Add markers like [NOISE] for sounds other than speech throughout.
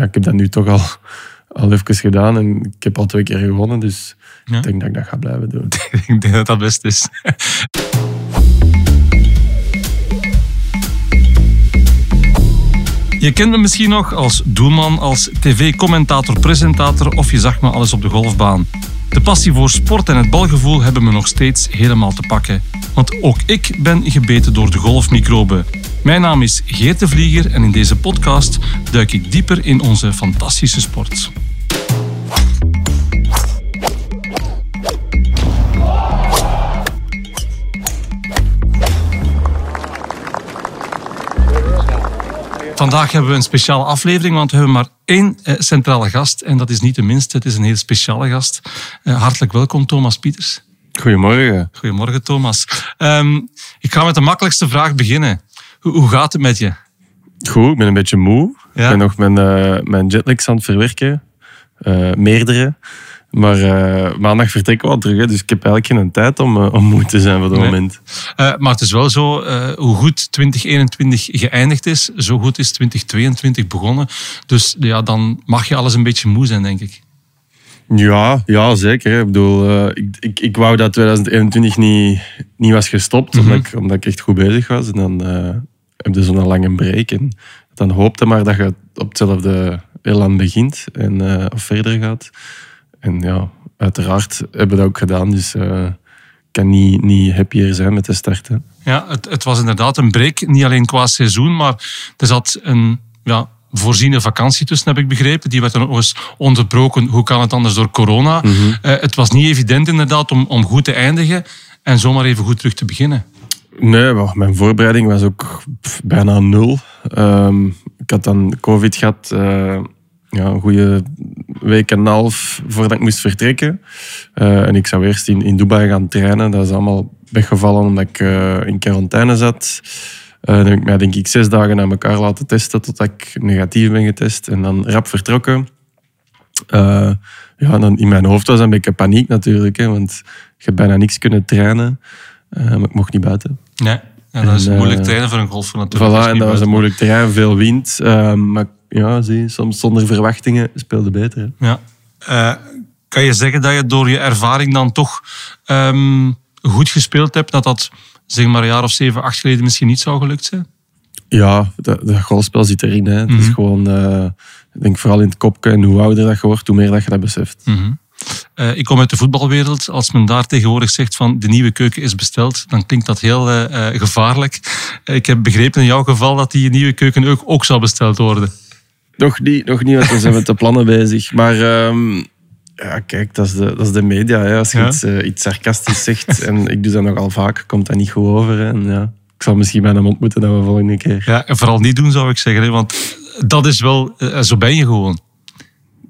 ja, ik heb dat nu toch al, al even gedaan en ik heb al twee keer gewonnen. Dus Ja. ik denk dat ik dat ga blijven doen. [LAUGHS] Ik denk dat dat best is. Je kent me misschien nog als doelman, als tv-commentator, presentator of je zag me alles op de golfbaan. De passie voor sport en het balgevoel hebben me nog steeds helemaal te pakken. Want ook ik ben gebeten door de golfmicroben. Mijn naam is Geert de Vlieger en in deze podcast duik ik dieper in onze fantastische sport. Vandaag hebben we een speciale aflevering, want we hebben maar één eh, centrale gast. En dat is niet de minste, het is een heel speciale gast. Eh, hartelijk welkom, Thomas Pieters. Goedemorgen. Goedemorgen, Thomas. Ehm, ik ga met de makkelijkste vraag beginnen. Hoe, hoe gaat het met je? Goed, ik ben een beetje moe. Ja. Ik ben nog mijn, eh mijn jetlags aan het verwerken. Eh, meerdere. Maar eh, maandag vertrekken we al terug. Hè, dus ik heb eigenlijk geen tijd om, om moe te zijn voor het Nee. moment. Maar het is wel zo, hoe goed 2021 geëindigd is, zo goed is 2022 begonnen. Dus ja, dan mag je alles een beetje moe zijn, denk ik. Ja, ja zeker. Ik bedoel, eh, ik, ik, ik wou dat 2021 niet, niet was gestopt, Mhm. omdat, ik, omdat ik echt goed bezig was. En dan eh, heb je zo'n lange break. En dan hoopte maar dat je op hetzelfde elan begint en, eh, of verder gaat. En ja, uiteraard hebben we dat ook gedaan. Dus ik kan niet, niet happier zijn met de start. hè. Ja, het, het was inderdaad een break, niet alleen qua seizoen, maar er zat een ja, voorziene vakantie tussen, heb ik begrepen. Die werd dan ook eens onderbroken. Hoe kan het anders door corona? Eh, het was niet evident inderdaad om, om goed te eindigen en zomaar even goed terug te beginnen. Nee, maar mijn voorbereiding was ook bijna nul. Ehm, ik had dan COVID gehad, eh, ja, een goede week en een half voordat ik moest vertrekken. Eh, en ik zou eerst in, in Dubai gaan trainen. Dat is allemaal weggevallen omdat ik in quarantaine zat. Eh, dan heb ik mij denk ik zes dagen aan elkaar laten testen totdat ik negatief ben getest. En dan rap vertrokken. Eh, ja, dan in mijn hoofd was dat een beetje paniek natuurlijk. Hè, want je hebt bijna niks kunnen trainen. Eh, maar ik mocht niet buiten. Nee, en dat is En, moeilijk trainen voor een golfer natuurlijk. Voilà, en dat was een moeilijk terrein, veel wind. Ehm, maar ja, zie, je, soms zonder verwachtingen speelde beter. hè. Ja. Eh, kan je zeggen dat je door je ervaring dan toch ehm, goed gespeeld hebt, dat dat zeg maar een jaar of zeven, acht geleden misschien niet zou gelukt zijn? Ja, dat, dat golfspel zit erin. Hè. Het is Mhm. gewoon, eh, ik denk vooral in het kopje en hoe ouder dat je wordt, hoe meer dat je dat beseft. Mhm. Eh, ik kom uit de voetbalwereld. Als men daar tegenwoordig zegt van de nieuwe keuken is besteld, dan klinkt dat heel eh, gevaarlijk. Ik heb begrepen in jouw geval dat die nieuwe keuken ook, ook zou besteld worden. Nog niet, nog niet, want we zijn met de plannen [LAUGHS] bezig. Maar ehm, ja, kijk, dat is de, dat is de media. Hè. Als je Ja. iets, eh, iets sarcastisch zegt, en ik doe dat nogal vaak, komt dat niet goed over. hè. En, ja, ik zal misschien bij hem ontmoeten dat we volgende keer. Ja, en vooral niet doen zou ik zeggen, hè, want dat is wel, eh, zo ben je gewoon.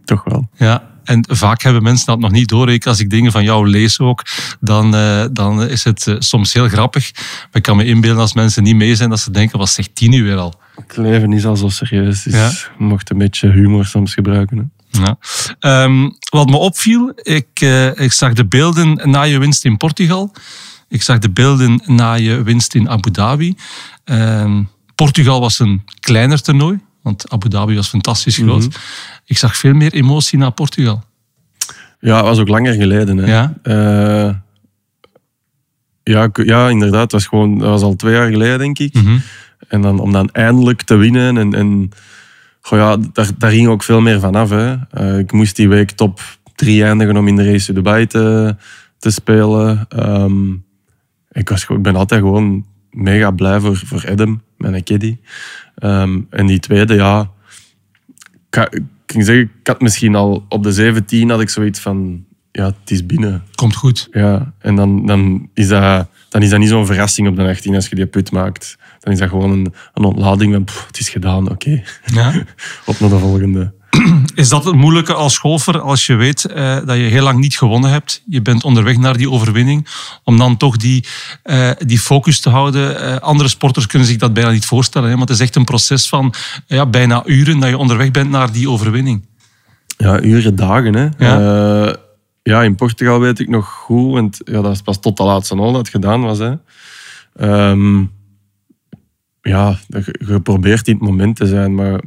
Toch wel. Ja, en vaak hebben mensen dat nog niet door. Ik, als ik dingen van jou lees ook, dan, eh, dan is het soms heel grappig. Maar ik kan me inbeelden als mensen niet mee zijn, dat ze denken, wat zegt die nu weer al? Het leven is al zo serieus, dus je mocht een beetje humor soms gebruiken. Hè. Ja. Ehm, wat me opviel, ik, eh, ik zag de beelden na je winst in Portugal. Ik zag de beelden na je winst in Abu Dhabi. Ehm, Portugal was een kleiner toernooi, want Abu Dhabi was fantastisch groot. Mhm. Ik zag veel meer emotie na Portugal. Ja, het was ook langer geleden. Hè. Ja. Eh, ja, ja, inderdaad. Het was, gewoon, dat was al twee jaar geleden, denk ik. Mhm. En dan, om dan eindelijk te winnen. En, en goh, ja, daar, daar ging ook veel meer van af. Hè. Eh, ik moest die week top drie eindigen om in de race Dubai te, te spelen. Ehm, ik, was, ik ben altijd gewoon mega blij voor, voor Adam, mijn caddy. Ehm, en die tweede, ja... Ik ging zeggen, ik had misschien al op de 17 had ik zoiets van... Ja, het is binnen. Komt goed. Ja, en dan, dan, is dat, dan is dat niet zo'n verrassing op de 18 als je die put maakt. Dan is dat gewoon een, een ontlading van, pff, het is gedaan, oké. Ja. [LAUGHS] Op naar de volgende. Is dat het moeilijke als golfer als je weet eh, dat je heel lang niet gewonnen hebt? Je bent onderweg naar die overwinning. Om dan toch die, eh, die focus te houden. Eh, andere sporters kunnen zich dat bijna niet voorstellen. Hè? Maar het is echt een proces van ja, bijna uren dat je onderweg bent naar die overwinning. Ja, uren, dagen. Hè. Ja. Ja, in Portugal weet ik nog goed, want ja, dat is pas tot de laatste hole dat het gedaan was. Hè. Ehm, ja, je, probeert in het moment te zijn, maar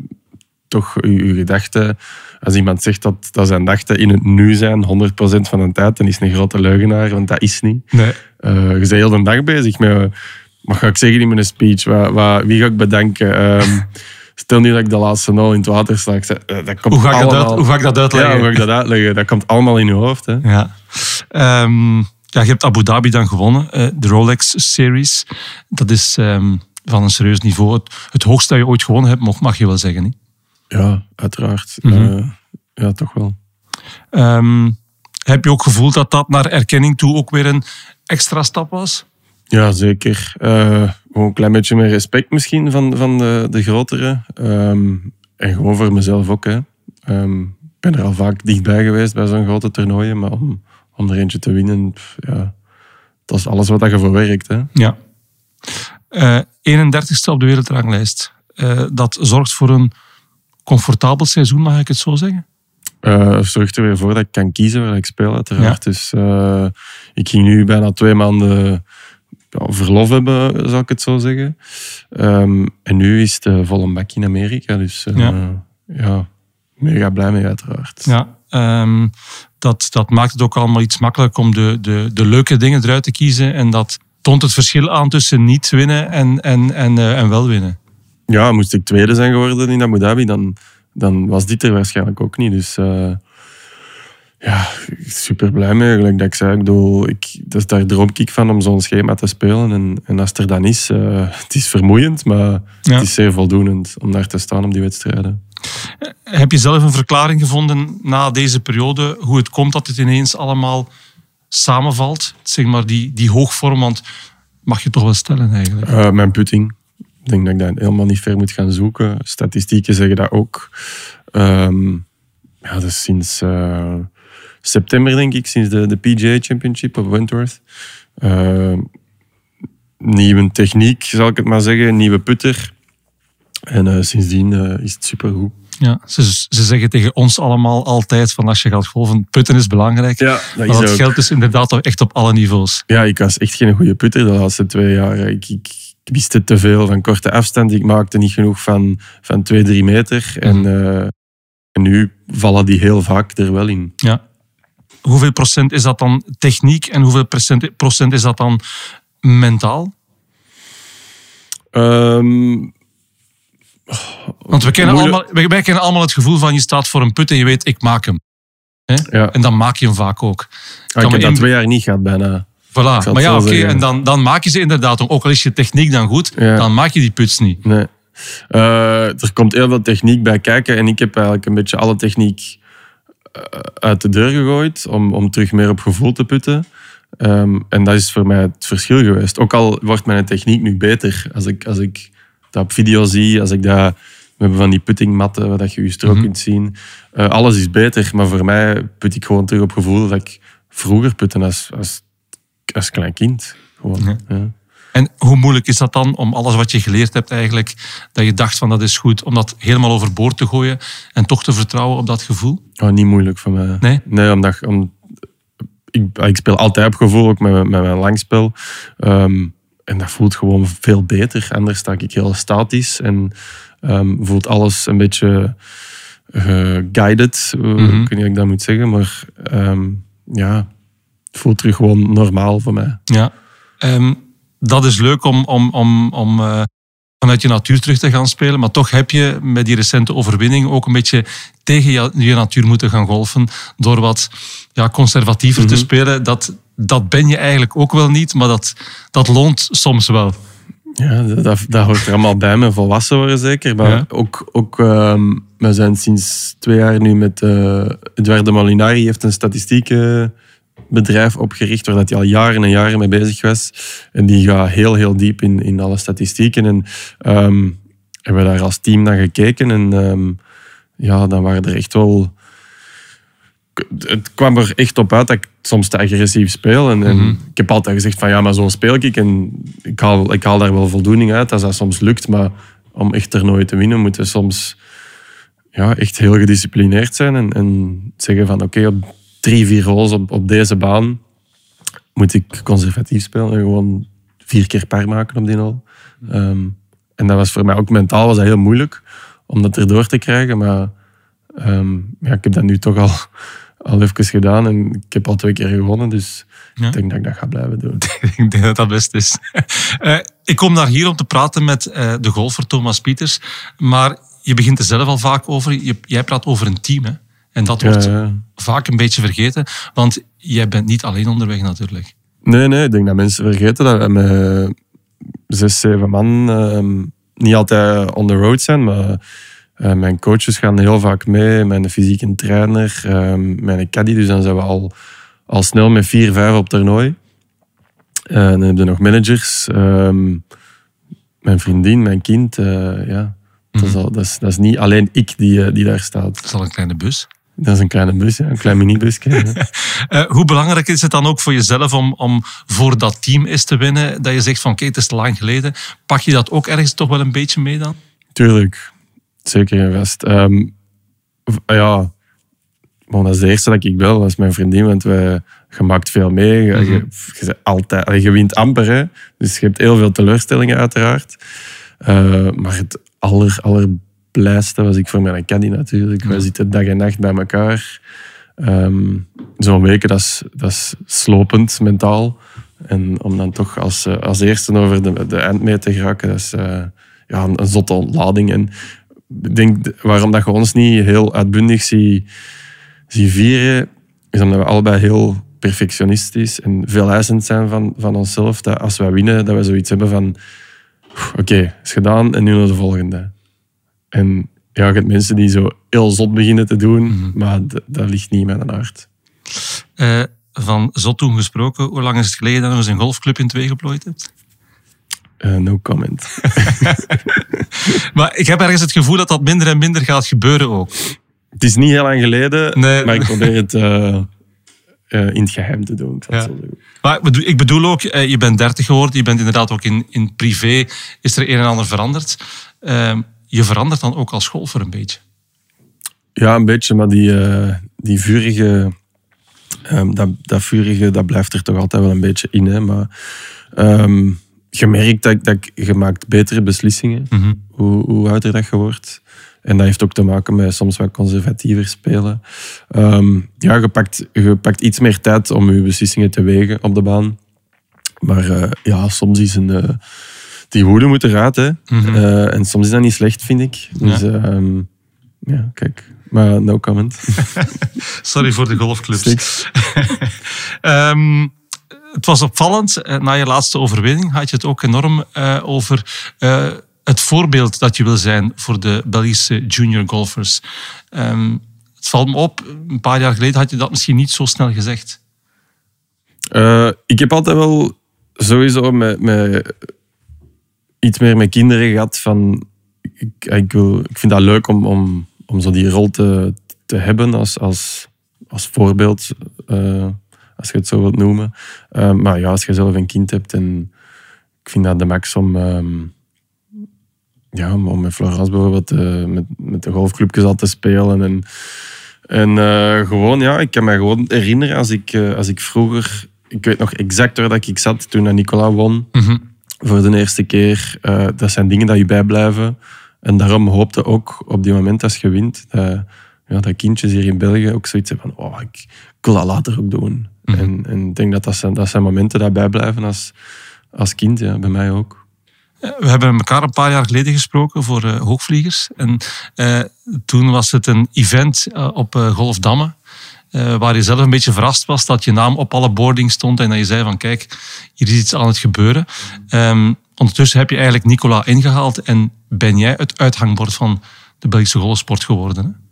toch je, je gedachten... Als iemand zegt dat, dat zijn gedachten in het nu zijn, 100% van de tijd, dan is het een grote leugenaar, want dat is niet. Nee. Uh, je bent heel de dag bezig met... Wat ga ik zeggen in mijn speech? Wat, wat, wie ga ik bedanken? Um, stel nu dat ik de laatste nul in het water zeg, uh, dat komt hoe, ga ik allemaal... dat hoe ga ik dat uitleggen? Ja, hoe ga ik dat uitleggen? Dat komt allemaal in je hoofd. Hè? Ja. Um, ja, je hebt Abu Dhabi dan gewonnen, uh, de Rolex Series. Dat is um, van een serieus niveau. Het, het, hoogste dat je ooit gewonnen hebt, mag, mag je wel zeggen. Niet? Ja, uiteraard. Mm -hmm. uh, ja, toch wel. Um, heb je ook gevoeld dat dat naar erkenning toe ook weer een extra stap was? Ja, zeker. Uh, gewoon een klein beetje meer respect misschien van, van de, de grotere. Um, en gewoon voor mezelf ook. Hè. Um, ik ben er al vaak dichtbij geweest bij zo'n grote toernooien. Maar om, om er eentje te winnen, ja, dat is alles wat je voor werkt. Hè. Ja. Uh, 31ste op de wereldranglijst. Uh, dat zorgt voor een comfortabel seizoen, mag ik het zo zeggen? Uh, zorgt er weer voor dat ik kan kiezen waar ik speel, uiteraard. Ja. Dus uh, ik ging nu bijna twee maanden ja, verlof hebben, zou ik het zo zeggen. Um, en nu is het uh, volle bak in Amerika. Dus ja. ja, mega blij mee, uiteraard. Ja, um, dat, dat maakt het ook allemaal iets makkelijker om de, de, de leuke dingen eruit te kiezen. En dat toont het verschil aan tussen niet winnen en, en, en, en wel winnen. Ja, moest ik tweede zijn geworden in Abu Dhabi, dan dan was dit er waarschijnlijk ook niet. Dus uh, ja, super blij mee. Gelijk dat ik zei, ik bedoel, ik, dus daar droom ik van om zo'n schema te spelen. En, en als er dan is, uh, [LAUGHS] het is vermoeiend, maar ja. het is zeer voldoenend om daar te staan op die wedstrijden. Heb je zelf een verklaring gevonden na deze periode hoe het komt dat het ineens allemaal samenvalt? Zeg maar die, die hoogvorm, want mag je toch wel stellen eigenlijk? Uh, mijn putting. Ik denk dat ik dat helemaal niet ver moet gaan zoeken. Statistieken zeggen dat ook. Um, ja, dus sinds uh, september, denk ik, sinds de, de PGA Championship op Wentworth. Uh, nieuwe techniek, zal ik het maar zeggen. Nieuwe putter. En uh, sindsdien is het supergoed. Ja, ze, ze zeggen tegen ons allemaal altijd van als je gaat golven, putten is belangrijk. Ja, dat maar dat geldt dus inderdaad echt op alle niveaus. Ja, ik was echt geen goede putter de laatste twee jaar. Ik, ik, ik wist te veel van korte afstand. Ik maakte niet genoeg van, van 2, 3 meter. En, uh, en nu vallen die heel vaak er wel in. Ja. Hoeveel procent is dat dan techniek en hoeveel procent, procent is dat dan mentaal? Um, Want we kennen, allemaal, wij kennen allemaal het gevoel van je staat voor een put en je weet, ik maak hem. Hè? Ja. En dan maak je hem vaak ook. Ah, ik heb dat twee jaar niet gehad bijna. Voilà. Maar ja, oké, okay, en dan, dan maak je ze inderdaad, ook al is je techniek dan goed, ja. dan maak je die puts niet. Nee. Uh, er komt heel veel techniek bij kijken en ik heb eigenlijk een beetje alle techniek uit de deur gegooid om, om terug meer op gevoel te putten. Um, en dat is voor mij het verschil geweest. Ook al wordt mijn techniek nu beter. Als ik, als ik dat op video zie, als ik dat... We hebben van die puttingmatten, waar dat je je strook mm -hmm. kunt zien. Uh, alles is beter, maar voor mij put ik gewoon terug op gevoel dat ik vroeger putte als, als als klein kind. Gewoon. Ja. Ja. En hoe moeilijk is dat dan om alles wat je geleerd hebt eigenlijk, dat je dacht van dat is goed, om dat helemaal overboord te gooien en toch te vertrouwen op dat gevoel? Oh, niet moeilijk voor mij. Nee? Nee, omdat om, ik, ik speel altijd op gevoel, ook met, met mijn langspel. Um, en dat voelt gewoon veel beter. Anders sta ik heel statisch en um, voelt alles een beetje uh, guided, mm -hmm. ik weet niet hoe ik dat moet zeggen, maar um, ja, het voelt terug gewoon normaal voor mij. Ja, um, dat is leuk om, om, om, om uh, vanuit je natuur terug te gaan spelen. Maar toch heb je met die recente overwinning ook een beetje tegen je, je natuur moeten gaan golfen. Door wat ja, conservatiever mm -hmm. te spelen. Dat, dat ben je eigenlijk ook wel niet, maar dat, dat loont soms wel. Ja, dat, dat hoort er allemaal bij me. Volwassen worden zeker. Maar ja. ook, ook um, we zijn sinds twee jaar nu met uh, Eduardo Molinari heeft een statistieken bedrijf opgericht waar dat hij al jaren en jaren mee bezig was. En die gaat heel, heel diep in, in alle statistieken. En um, hebben we daar als team naar gekeken. En um, ja, dan waren er echt wel... Het kwam er echt op uit dat ik soms te agressief speel. En, en mm -hmm. ik heb altijd gezegd van ja, maar zo speel ik. En ik haal, ik haal daar wel voldoening uit als dat soms lukt. Maar om echt toernooien te winnen, moeten we soms ja, echt heel gedisciplineerd zijn. En, en zeggen van oké, okay, op drie, vier holes op, op deze baan moet ik conservatief spelen en gewoon vier keer per maken op die hol. Um, en dat was voor mij ook mentaal was dat heel moeilijk om dat erdoor te krijgen. Maar ehm, ja, ik heb dat nu toch al, al even gedaan en ik heb al twee keer gewonnen. Dus Ja. ik denk dat ik dat ga blijven doen. [LAUGHS] ik denk dat dat best is. [LAUGHS] Eh, ik kom naar hier om te praten met eh, de golfer Thomas Pieters. Maar je begint er zelf al vaak over. Je, jij praat over een team. Hè? En dat wordt Ja, ja. vaak een beetje vergeten. Want jij bent niet alleen onderweg natuurlijk. Nee, nee, ik denk dat mensen vergeten dat we met zes, zeven man ehm, niet altijd on the road zijn, maar eh, mijn coaches gaan heel vaak mee, mijn fysieke trainer, ehm, mijn caddy, dus dan zijn we al, al snel met vier, vijf op toernooi. Eh, dan heb je nog managers, ehm, mijn vriendin, mijn kind, eh, ja. Dat is, al, dat, is, dat is niet alleen ik die, die daar staat. Dat is al een kleine bus. Dat is een kleine bus, ja, een klein minibusje. ja. [LAUGHS] Eh, hoe belangrijk is het dan ook voor jezelf om, om voor dat team eens te winnen? Dat je zegt van oké, het is te lang geleden. Pak je dat ook ergens toch wel een beetje mee dan? Tuurlijk, zeker en vast. Ehm, ja, maar dat is de eerste dat ik bel, dat is mijn vriendin, want wij, je maakt veel mee. Je, je, je altijd, je wint amper, hè. dus je hebt heel veel teleurstellingen uiteraard. Eh, maar het aller, allerblijste was ik voor mijn caddy natuurlijk. Wij zitten dag en nacht bij elkaar. Ehm, Zo'n weken, dat is, dat is slopend mentaal. En om dan toch als, eh, als eerste over de, de eindmeet te geraken, dat is eh, ja, een, een zotte ontlading. En ik denk, waarom dat je ons niet heel uitbundig zie, zie vieren, is omdat we allebei heel perfectionistisch en veel eisend zijn van, van onszelf. Dat als wij winnen, dat we zoiets hebben van "Oef, oké, is gedaan en nu naar de volgende. En ja, je hebt mensen die zo heel zot beginnen te doen, maar d- dat ligt niet in mijn aard. Eh, van zot toen gesproken, hoe lang is het geleden dat je eens een golfclub in twee geplooid hebt? Eh, no comment. [LAUGHS] Maar ik heb ergens het gevoel dat dat minder en minder gaat gebeuren ook. Het is niet heel lang geleden, Nee. maar ik probeer het eh, eh, in het geheim te doen. Ja. Maar ik bedoel, ook, je bent 30 geworden, je bent inderdaad ook in, in privé, is er een en ander veranderd. Ehm, je verandert dan ook als golfer een beetje. Ja, een beetje, maar die, die vurige, ehm, dat, dat vurige, dat blijft er toch altijd wel een beetje in. Hè? Maar ehm, je merkt dat, dat je maakt betere beslissingen, Mhm. hoe, hoe ouder dat je wordt. En dat heeft ook te maken met soms wat conservatiever spelen. Ehm, ja, je pakt, je pakt iets meer tijd om je beslissingen te wegen op de baan. Maar eh, ja, soms is een... eh, die woede moet eruit, hè. Mhm. Eh, en soms is dat niet slecht, vind ik. Dus ehm, ja, kijk. Maar no comment. [LAUGHS] Sorry voor de golfclubs. [LAUGHS] Het was opvallend, eh, na je laatste overwinning had je het ook enorm eh, over eh, het voorbeeld dat je wil zijn voor de Belgische junior golfers. Ehm, het valt me op, een paar jaar geleden had je dat misschien niet zo snel gezegd. Ik heb altijd wel sowieso met, met iets meer met kinderen gehad van... Ik, ik, vind dat leuk om, om, om zo die rol te, te hebben als, als, als voorbeeld, eh, als je het zo wilt noemen. Eh, maar ja, als je zelf een kind hebt en ik vind dat de max om... ehm, ja, om met Florence bijvoorbeeld eh, met, met de golfclubjes al te spelen. En, en eh, gewoon, ja, ik kan me gewoon herinneren als ik, eh, als ik vroeger... Ik weet nog exact waar dat ik zat toen dat Nicola won voor de eerste keer. Dat zijn dingen die je bijblijven. En daarom hoopte ook op die moment als je wint, dat, ja, dat kindjes hier in België ook zoiets hebben van, oh, ik, ik wil dat later ook doen. En, en ik denk dat dat zijn, dat zijn momenten die bijblijven als, als kind, ja, bij mij ook. We hebben elkaar een paar jaar geleden gesproken voor eh, hoogvliegers. En eh, toen was het een event eh, op Golfdamme. waar je zelf een beetje verrast was dat je naam op alle boardings stond. En dat je zei van kijk, hier is iets aan het gebeuren. Ehm, ondertussen heb je eigenlijk Nicola ingehaald. En ben jij het uithangbord van de Belgische golfsport geworden. Hè?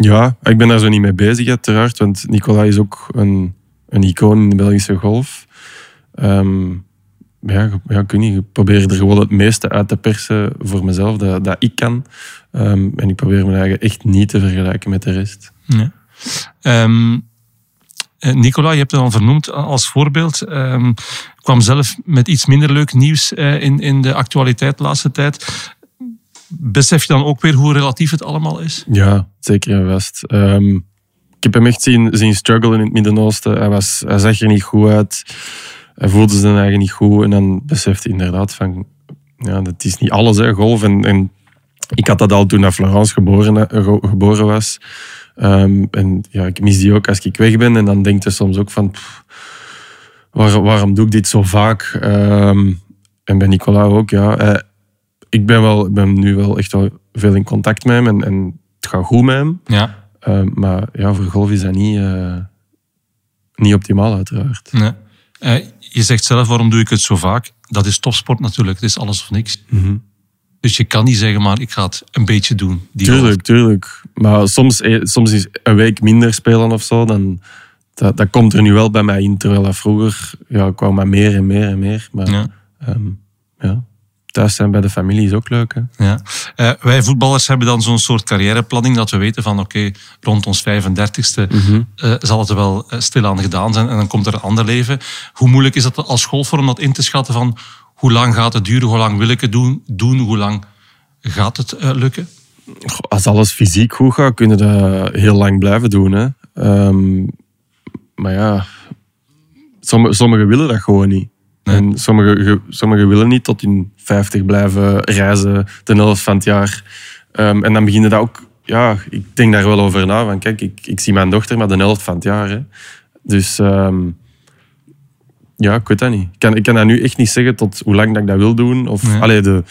Ja, ik ben daar zo niet mee bezig uiteraard, want Nicola is ook een, een icoon in de Belgische golf. Ehm, ja, ja, ik niet, ik probeer er gewoon het meeste uit te persen voor mezelf, dat, dat ik kan. Ehm, en ik probeer me eigen echt niet te vergelijken met de rest. Ja. Ehm, eh, Nicola, je hebt het al vernoemd als voorbeeld. Ehm, kwam zelf met iets minder leuk nieuws eh, in, in de actualiteit de laatste tijd. Besef je dan ook weer hoe relatief het allemaal is? Ja, zeker en vast. Ehm, ik heb hem echt zien, zien strugglen in het Midden-Oosten. Hij, was, zag er niet goed uit. Hij voelde zijn eigen niet goed. En dan besefte hij inderdaad van... Ja, dat is niet alles, hè, golf. En, en Ik had dat al toen Florence geboren, eh, ge- geboren was. Ehm, en ja, ik mis die ook als ik weg ben. En dan denk je soms ook van... waarom doe ik dit zo vaak? Ehm, en bij Nicolas ook, ja. Ik, ben wel, ik ben nu wel echt wel veel in contact met hem. En, en het gaat goed met hem. Ja, Ehm, maar ja, voor golf is dat niet, eh, niet optimaal, uiteraard. nee. Eh, je zegt zelf, waarom doe ik het zo vaak? Dat is topsport natuurlijk, het is alles of niks. Mhm. Dus je kan niet zeggen, maar ik ga het een beetje doen. Die Tuurlijk, tuurlijk. Maar soms, eh, soms is een week minder spelen of zo, dan, dat, dat komt er nu wel bij mij in. Terwijl dat vroeger ja, kwam maar meer en meer en meer. Maar. Ja. ehm, ja, thuis zijn bij de familie is ook leuk. Hè? Ja. Eh, wij voetballers hebben dan zo'n soort carrièreplanning dat we weten van oké, rond ons 35ste eh, zal het er wel eh, stilaan gedaan zijn en dan komt er een ander leven. Hoe moeilijk is dat als om dat in te schatten van hoe lang gaat het duren, hoe lang wil ik het doen, doen hoe lang gaat het lukken? Als alles fysiek goed gaat, kunnen dat heel lang blijven doen. Hè? Ehm, maar ja, sommige, sommigen willen dat gewoon niet. Nee. En sommigen, ge- sommigen willen niet tot hun 50 blijven reizen, de helft van het jaar. Ehm, en dan beginnen dat ook... Ja, ik denk daar wel over na. Van, kijk, ik, ik zie mijn dochter maar de helft van het jaar. Hè. Dus ehm, ja, ik weet dat niet. Ik kan, ik kan dat nu echt niet zeggen tot hoe lang dat ik dat wil doen. Of, Nee. allee, de,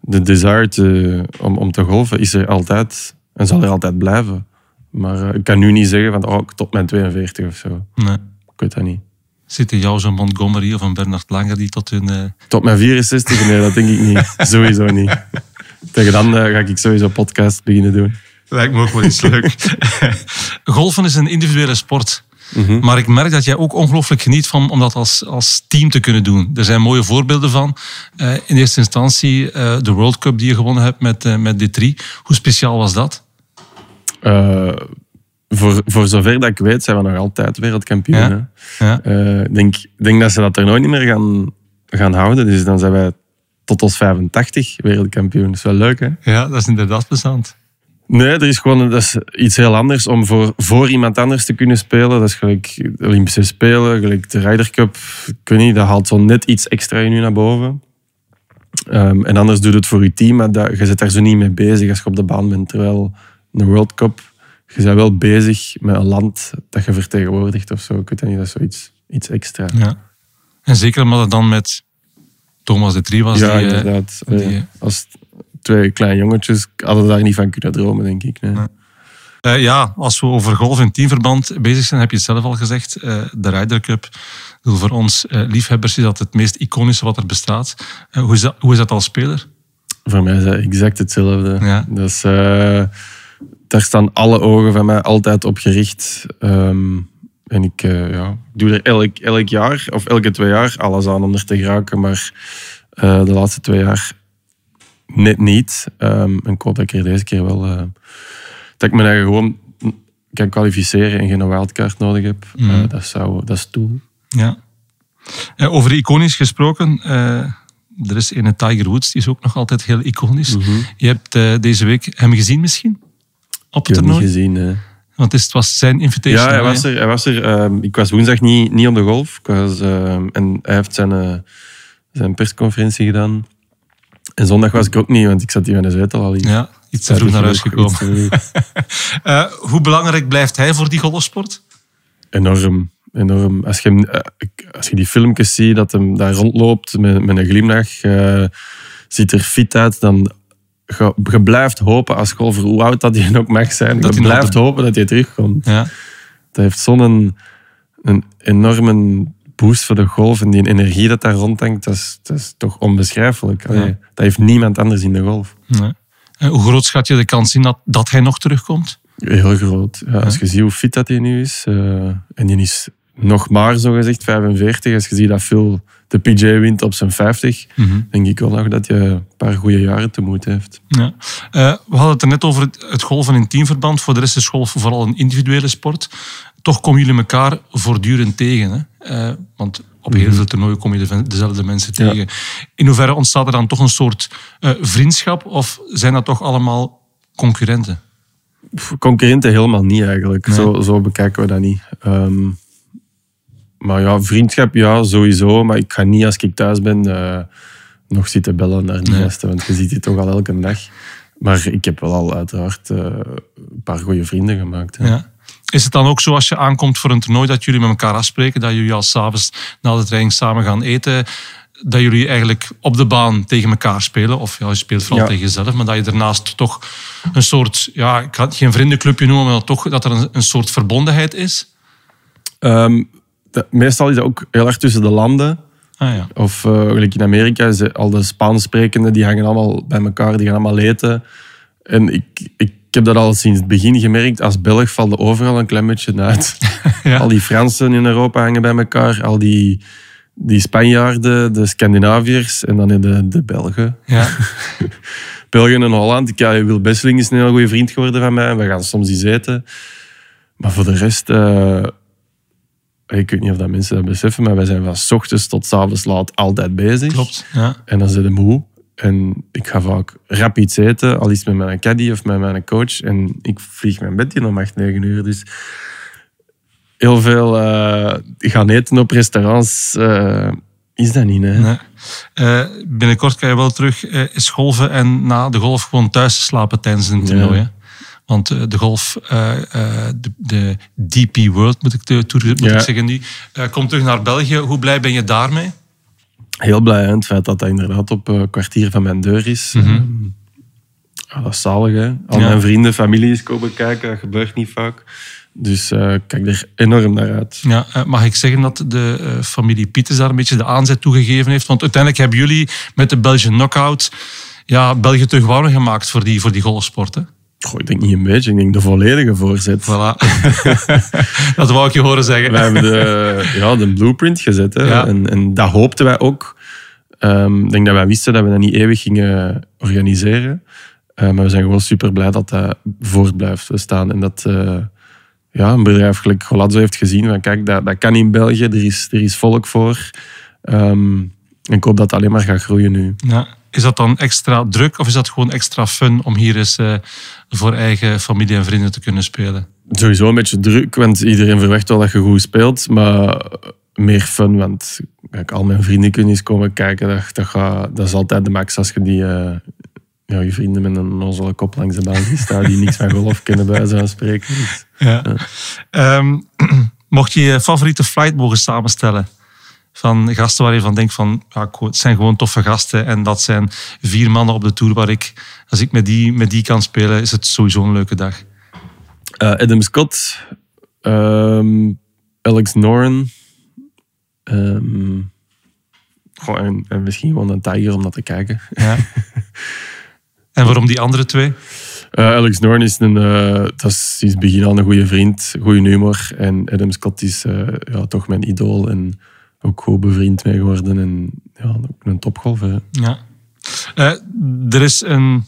de desire te- om, om te golven is er altijd en zal er altijd blijven. Maar eh, ik kan nu niet zeggen van oh, tot mijn 42 of zo. Nee. Ik weet dat niet. Zit er jou zo'n Montgomery of een Bernard Langer die tot hun... eh, Tot mijn 64? Nee, dat denk ik niet. [LAUGHS] Sowieso niet. Tegen dan eh, ga ik sowieso podcast beginnen doen. Lijkt me ook wel iets leuk. [LAUGHS] Golfen is een individuele sport. Mhm. Maar ik merk dat jij ook ongelooflijk geniet van om dat als, als team te kunnen doen. Er zijn mooie voorbeelden van. Eh, in eerste instantie eh, de World Cup die je gewonnen hebt met, eh, met D3. Hoe speciaal was dat? Voor, voor zover dat ik weet, zijn we nog altijd wereldkampioen. Ja. Ja. Eh, Ik denk, ik denk dat ze dat er nooit niet meer gaan, gaan houden. Dus dan zijn wij tot ons 85 wereldkampioen. Dat is wel leuk, hè? ja, dat is inderdaad plezant. Nee, er is gewoon dat is iets heel anders om voor, voor iemand anders te kunnen spelen. Dat is gelijk de Olympische Spelen, gelijk de Ryder Cup. Ik weet niet, dat haalt zo net iets extra in u naar boven. Ehm, en anders doe je het voor je team, maar dat, je zit daar zo niet mee bezig als je op de baan bent. Terwijl een World Cup, je bent wel bezig met een land dat je vertegenwoordigt of zo. Ik weet niet, dat is zoiets iets extra. Ja. En zeker omdat het dan met Thomas de Trie was. ja, die, eh, inderdaad. die- Eh, als twee kleine jongetjes hadden daar niet van kunnen dromen, denk ik. Nee. Eh, ja, als we over golf in teamverband bezig zijn, heb je het zelf al gezegd. eh, de Ryder Cup. Voor ons eh, liefhebbers is dat het meest iconische wat er bestaat. Eh, hoe, is dat, hoe is dat als speler? Voor mij is dat exact hetzelfde. Ja. Dus, eh, daar staan alle ogen van mij altijd op gericht. Ehm, en ik eh, ja, doe er elk, elk jaar, of elke twee jaar, alles aan om er te geraken. Maar eh, de laatste twee jaar net niet. Ehm, en ik hoop dat ik er deze keer wel... eh, dat ik me daar gewoon kan kwalificeren en geen wildcard nodig heb. Mhm. Dat, zou, dat is het doel. Ja. Over iconisch gesproken. er is een Tiger Woods, die is ook nog altijd heel iconisch. Je hebt deze week hem gezien misschien? Op Ik het heb niet gezien. hè. Want het was zijn invitation. Ja, hij was er. Hij was er ehm, ik was woensdag niet, niet op de golf. Ik was, ehm, en hij heeft zijn, eh, zijn persconferentie gedaan. En zondag was ik ook niet, want ik zat hier in de zetel al. Ja, iets te vroeg naar huis gekomen. Iets. [LAUGHS] Eh, hoe belangrijk blijft hij voor die golfsport? Enorm. Enorm. Als je, hem, eh, als je die filmpjes ziet, dat hem daar rondloopt met, met een glimlach, ziet er fit uit, dan je, je blijft hopen als golfer, hoe oud dat hij ook mag zijn, Dat je blijft de- hopen dat hij terugkomt. Ja. Dat heeft zo'n een, enorme boost voor de golf en die energie dat daar rondhangt, dat is, dat is toch onbeschrijfelijk. Ja. Dat heeft niemand anders in de golf. Nee. Eh, hoe groot schat je de kans in dat, dat hij nog terugkomt? Heel groot. Ja, als je ziet hoe fit dat hij nu is, eh, en die is nog maar zo gezegd 45, als je ziet dat Phil de PJ wint op zijn 50, denk ik wel nog dat je een paar goede jaren tegemoet heeft. Ja. Eh, we hadden het er net over het, het golfen in teamverband. Voor de rest is golf vooral een individuele sport. Toch komen jullie elkaar voortdurend tegen. Hè? Eh, want op heel veel toernooien kom je de- dezelfde mensen Ja. tegen. In hoeverre ontstaat er dan toch een soort eh, vriendschap? Of zijn dat toch allemaal concurrenten? Concurrenten helemaal niet eigenlijk. Nee. Zo, zo bekijken we dat niet. Ehm, maar ja, vriendschap ja, sowieso. Maar ik ga niet als ik thuis ben eh, nog zitten bellen naar de Nee. gasten, want je ziet die toch al elke dag. Maar ik heb wel al uiteraard eh, een paar goede vrienden gemaakt. hè. Ja. Is het dan ook zo als je aankomt voor een toernooi dat jullie met elkaar afspreken, dat jullie al s'avonds na de training samen gaan eten, dat jullie eigenlijk op de baan tegen elkaar spelen? Of ja, je speelt vooral Ja. tegen jezelf, maar dat je daarnaast toch een soort, ja, ik ga het geen vriendenclubje noemen, maar dat toch dat er een, een soort verbondenheid is? Ehm, meestal is dat ook heel erg tussen de landen. Ah ja. Of eh, gelijk in Amerika, is al de Spaans sprekenden, die hangen allemaal bij elkaar, die gaan allemaal eten. En ik, ik heb dat al sinds het begin gemerkt. Als Belg valt er overal een klein beetje uit. [LAUGHS] Ja. Al die Fransen in Europa hangen bij elkaar. Al die, die Spanjaarden, de Scandinaviërs en dan de, de Belgen. Ja. [LAUGHS] België en Holland. Ik, ja, Wil Besseling is een heel goede vriend geworden van mij. En we gaan soms eens eten. Maar voor de rest... eh, ik weet niet of dat mensen dat beseffen, maar wij zijn van 's ochtends tot 's avonds laat altijd bezig. Klopt. Ja. En dan zit je moe. En ik ga vaak rap iets eten, al iets met mijn caddy of met mijn coach. En ik vlieg mijn bed in om 8, 9 uur. Dus heel veel eh, gaan eten op restaurants eh, is dat niet. Hè? Nee. Eh, binnenkort kan je wel terug eens golven en na de golf gewoon thuis slapen tijdens een toernooi. Ja. Want eh, de golf, eh, eh, de, de DP World moet ik, de, toer- moet Ja. ik zeggen nu, komt terug naar België. Hoe blij ben je daarmee? Heel blij hè, het feit dat dat inderdaad op een kwartier van mijn deur is. Ja, dat is zalig. Hè? Al Ja. mijn vrienden, familie is komen kijken. Dat gebeurt niet vaak. Dus ik kijk er enorm naar uit. Ja, mag ik zeggen dat de familie Pieters daar een beetje de aanzet toegegeven heeft? Want uiteindelijk hebben jullie met de Belgian Knockout ja, België terug warm gemaakt voor die, voor die golfsport. Goh, ik denk niet een beetje, ik denk de volledige voorzet. Voilà. [LAUGHS] dat wou ik je horen zeggen. Wij hebben de, ja, de blueprint gezet. Hè. Ja. En, en dat hoopten wij ook. Ehm, ik denk dat wij wisten dat we dat niet eeuwig gingen organiseren. Eh, maar we zijn gewoon super blij dat dat voort blijft staan. En dat eh, ja, een bedrijf gelijk Golazzo heeft gezien van kijk, dat, dat kan in België, er is, er is volk voor. Ehm, en ik hoop dat het alleen maar gaat groeien nu. Ja. Is dat dan extra druk of is dat gewoon extra fun om hier eens eh, voor eigen familie en vrienden te kunnen spelen? Sowieso een beetje druk, want iedereen verwacht wel dat je goed speelt. Maar meer fun, want kijk, al mijn vrienden kunnen eens komen kijken. Dat, dat, gaat, dat is altijd de max als je die, eh, ja, je vrienden met een onnozele kop langs de baan staan die niks van golf kennen bij spreken. Dus, Ja. Ehm, [CLEARS THROAT] mocht je je favoriete flight mogen samenstellen van gasten waar je van denkt van ja, het zijn gewoon toffe gasten en dat zijn vier mannen op de tour waar ik, als ik met die, met die kan spelen, is het sowieso een leuke dag. eh, Adam Scott, ehm, Alex Noren. ehm, goh, en, en misschien gewoon een Tiger om dat te kijken. Ja. [LAUGHS] en waarom die andere twee? Eh, Alex Norn is, een, eh, dat is sinds het begin al een goede vriend, goede humor. En Adam Scott is ja, toch mijn idool en ook goed bevriend mee geworden. En ja, ook een topgolfer. hè. Ja. Eh, er is een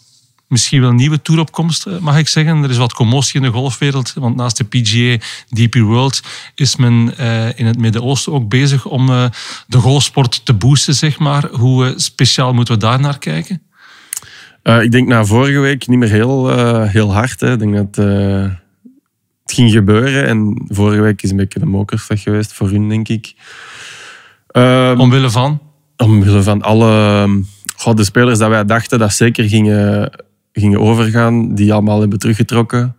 misschien wel nieuwe toeropkomst, eh, mag ik zeggen. Er is wat commotie in de golfwereld, want naast de PGA DP World is men eh, in het Midden-Oosten ook bezig om de golfsport te boosten, zeg maar. Hoe speciaal moeten we daar naar kijken? Ik denk na vorige week niet meer heel, heel hard. Hè. Ik denk dat het ging gebeuren. En vorige week is een beetje een mokerslag geweest voor hun, denk ik. Ehm, Omwille van? omwille van alle ehm, goh, de spelers dat wij dachten dat zeker gingen, gingen overgaan, die allemaal hebben teruggetrokken.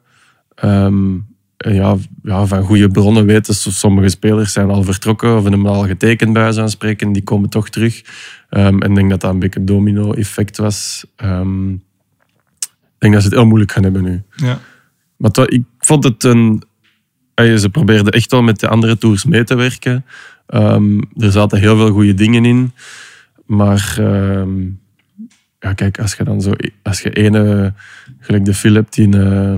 Ehm, ja, ja, van goede bronnen weten, so- sommige spelers zijn al vertrokken of hebben al getekend bij van spreken, die komen toch terug. En ik denk dat dat een beetje een domino-effect was. Ik denk dat ze het heel moeilijk gaan hebben nu. Ja. Maar ik vond het een... Ze probeerden echt wel met de andere tours mee te werken. Ehm, er zaten heel veel goede dingen in. Maar ehm, ja, kijk, als je dan zo... Als je ene, gelijk de Philip, die eh,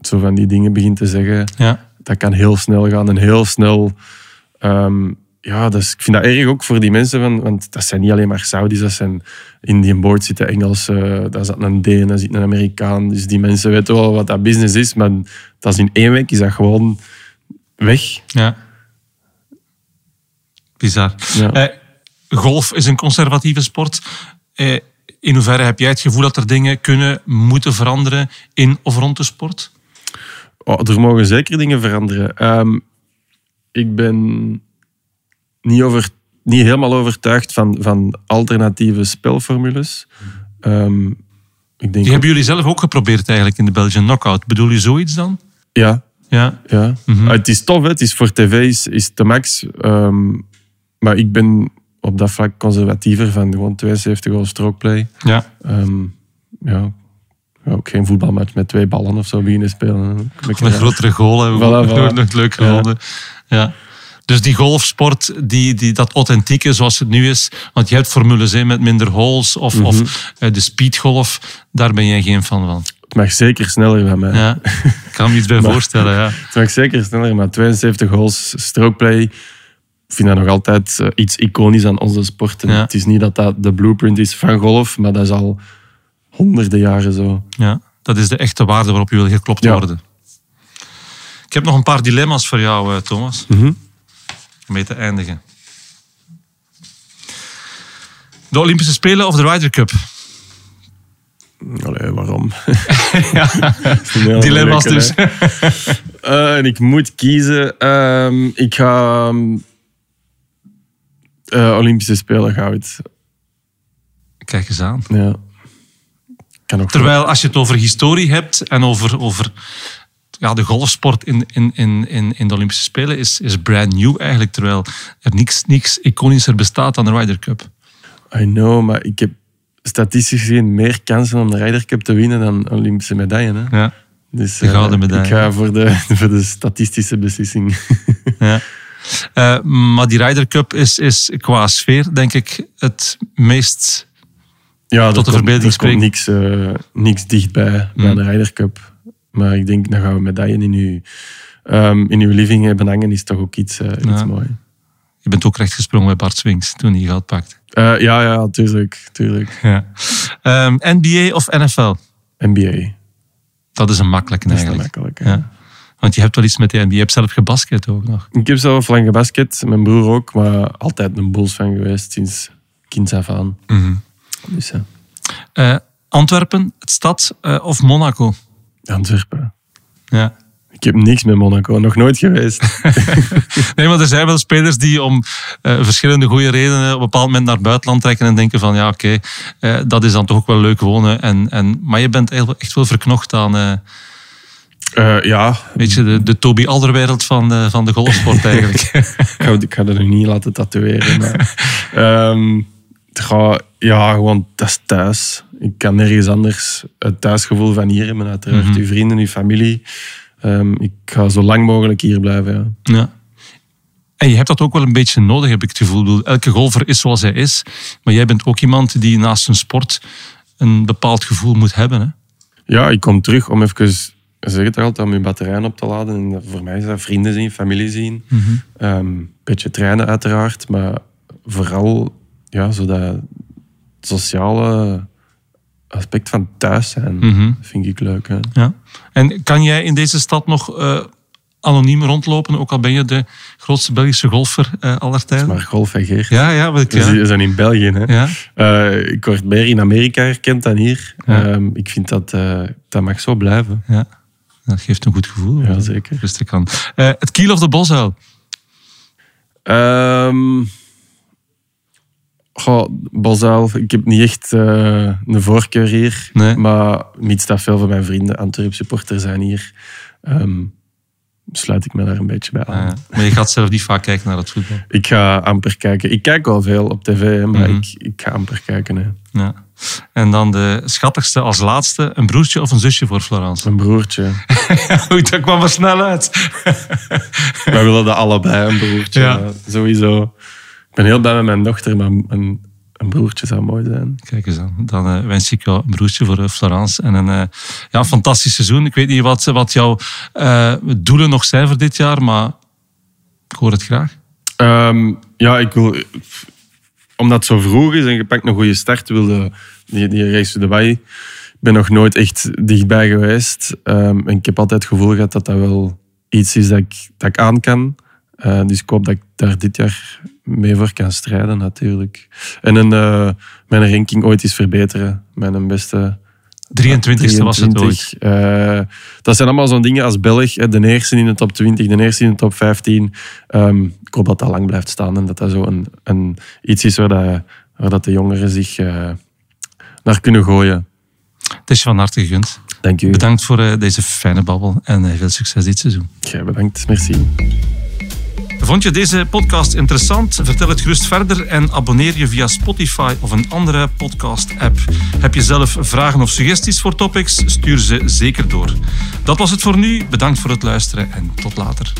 zo van die dingen begint te zeggen, Ja. dat kan heel snel gaan en heel snel... ehm, ja, dus ik vind dat erg ook voor die mensen, van, want dat zijn niet alleen maar Saudis, dat zijn in die board zitten Engelsen, daar zit een Deen, daar zit een Amerikaan. Dus die mensen weten wel wat dat business is, maar dat is in één week is dat gewoon weg. ja. Bizar. Ja. Eh, golf is een conservatieve sport. Eh, in hoeverre heb jij het gevoel dat er dingen kunnen, moeten veranderen in of rond de sport? Oh, er mogen zeker dingen veranderen. Ehm, ik ben niet, over, niet helemaal overtuigd van, van alternatieve spelformules. Ehm, ik denk... Die hebben jullie zelf ook geprobeerd eigenlijk in de Belgian Knockout. Bedoel je zoiets dan? Ja, Ja. ja. Mhm. Ah, het is tof, hè. het is voor tv is, de max. Ehm, maar ik ben op dat vlak conservatiever van gewoon 72 goal strokeplay. Ja. Ehm, ja. ook geen voetbalmatch met twee ballen of zo beginnen spelen. Met grotere golen. Voilà, voilà. Nog leuk gevonden. Ja. Dus die golfsport, die, die, dat authentieke zoals het nu is. Want je hebt formules hè, met minder holes. Of, Mhm. of eh, de speedgolf. Daar ben jij geen fan van. Het mag zeker sneller van mij. Ja. Ik kan me iets bij [LAUGHS] Maar- voorstellen. Ja. Het mag zeker sneller, maar 72 goals strokeplay. Ik vind dat nog altijd eh, iets iconisch aan onze sport. En Ja. Het is niet dat dat de blueprint is van golf, maar dat is al honderden jaren zo. Ja, dat is de echte waarde waarop je wil geklopt Ja. worden. Ik heb nog een paar dilemma's voor jou, eh, Thomas. Mhm. Om mee te eindigen. De Olympische Spelen of de Ryder Cup? Allee, waarom? [LAUGHS] ja, [LAUGHS] dilemma's dus. Eh, en ik moet kiezen. Ehm, ik ga ehm, eh, Olympische Spelen goud. Kijk eens aan. Ja. Kan ook Terwijl als je het over historie hebt en over, over ja, de golfsport in, in, in, in, de Olympische Spelen, is, is brand new eigenlijk. Terwijl er niks, niks iconischer bestaat dan de Ryder Cup. I know, maar ik heb statistisch gezien meer kansen om de Ryder Cup te winnen dan Olympische medaille. Hè? Ja. Dus, De eh, gouden medaille. Ik ga voor de, [LAUGHS] voor de statistische beslissing. Ja. [LAUGHS] Eh, maar die Ryder Cup is, is qua sfeer, denk ik, het meest. ja, Tot de er verbeelding er komt spreken. niks, eh, niks dichtbij bij Mm. de Ryder Cup. Maar ik denk, dan gaan we medaille in uw, ehm, in uw living hebben hangen, is toch ook iets, eh, Ja. iets mooi. Je bent ook recht gesprongen bij Bart Swings toen hij goud pakte. Ja, ja, tuurlijk. tuurlijk. Ja. Ehm, NBA of NFL? NBA, Dat is een makkelijke dat is eigenlijk. makkelijk. Ja. Want je hebt wel iets met de NBA. Je hebt zelf gebasket ook nog. Ik heb zelf lang gebasket, mijn broer ook, maar altijd een Bulls fan geweest sinds kinds af aan. Dus ja, Eh, Antwerpen, het stad eh, of Monaco? Antwerpen. Ja. Ik heb niks met Monaco, nog nooit geweest. [LAUGHS] Nee, maar er zijn wel spelers die om eh, verschillende goede redenen op een bepaald moment naar het buitenland trekken en denken van ja, oké, dat is dan toch ook wel leuk wonen. En, en, maar je bent echt echt wel verknocht aan Eh, ja, weet je, de, de Toby Alderwereld van de, van de golfsport eigenlijk. [LAUGHS] ik ga, ik ga dat nu niet laten tatoeëren. Maar, Ehm, gaat- ja, gewoon, dat is thuis. Ik kan nergens anders het thuisgevoel van hier hebben. Uiteraard, Mhm. uw vrienden, uw familie. Ehm, ik ga zo lang mogelijk hier blijven. Ja. ja. En je hebt dat ook wel een beetje nodig, heb ik het gevoel. Elke golfer is zoals hij is. Maar jij bent ook iemand die naast zijn sport een bepaald gevoel moet hebben. Hè? Ja, ik kom terug om even, zeg het altijd, om mijn batterijen op te laden. En voor mij is dat vrienden zien, familie zien. Een beetje trainen uiteraard, maar vooral ja, zo dat sociale aspect van thuis zijn, Mhm. vind ik leuk. Hè. Ja. En kan jij in deze stad nog eh, anoniem rondlopen, ook al ben je de grootste Belgische golfer eh aller tijden? Maar golf en geer. Ja, ja, wat ik, We ja. zijn in België. Hè. ja. Eh, ik word meer in Amerika herkend dan hier. Ja. Ehm, ik vind dat dat mag zo blijven. ja. Dat geeft een goed gevoel. Ja, zeker. Rustig kan. Eh, het kiel of de bosuil? Ehm goh, Bosuil, ik heb niet echt eh, een voorkeur hier. Nee. Maar mits dat veel van mijn vrienden Antwerp supporter zijn hier, ehm, sluit ik me daar een beetje bij aan. Eh, maar je gaat zelf niet vaak kijken naar het voetbal. Ik ga amper kijken. Ik kijk wel veel op tv, maar Mhm. ik, ik ga amper kijken. Hè. Ja. En dan de schattigste als laatste, een broertje of een zusje voor Florence? Mijn broertje. [LAUGHS] Oei, dat kwam er snel uit. [LAUGHS] Wij willen dat allebei, een broertje. Ja. Sowieso. Ik ben heel blij met mijn dochter, maar een, een broertje zou mooi zijn. Kijk eens aan. Dan eh, wens ik jou een broertje voor eh, Florence. En een eh, ja, fantastisch seizoen. Ik weet niet wat, wat jouw doelen nog zijn voor dit jaar, maar ik hoor het graag. Ehm, ja, ik wil... Omdat het zo vroeg is en je pakt een goede start, wilde die, die race to Dubai. Ik ben nog nooit echt dichtbij geweest. Ehm, en ik heb altijd het gevoel gehad dat dat wel iets is dat ik, dat ik aan kan. Eh, dus ik hoop dat ik daar dit jaar mee voor kan strijden, natuurlijk. En een, eh, mijn ranking ooit eens verbeteren. Mijn beste 23e was het ooit. 23. Eh, dat zijn allemaal zo'n dingen als Belg. De eerste in de top 20, de eerste in de top 15. Ehm, ik hoop dat dat lang blijft staan en dat dat zo een, een, iets is waar, dat, waar dat de jongeren zich eh, naar kunnen gooien. Het is je van harte gegund. Dank u. Bedankt voor uh, deze fijne babbel en veel succes dit seizoen. Bedankt. Merci. Vond je deze podcast interessant? Vertel het gerust verder en abonneer je via Spotify of een andere podcast-app. Heb je zelf vragen of suggesties voor topics? Stuur ze zeker door. Dat was het voor nu. Bedankt voor het luisteren en tot later.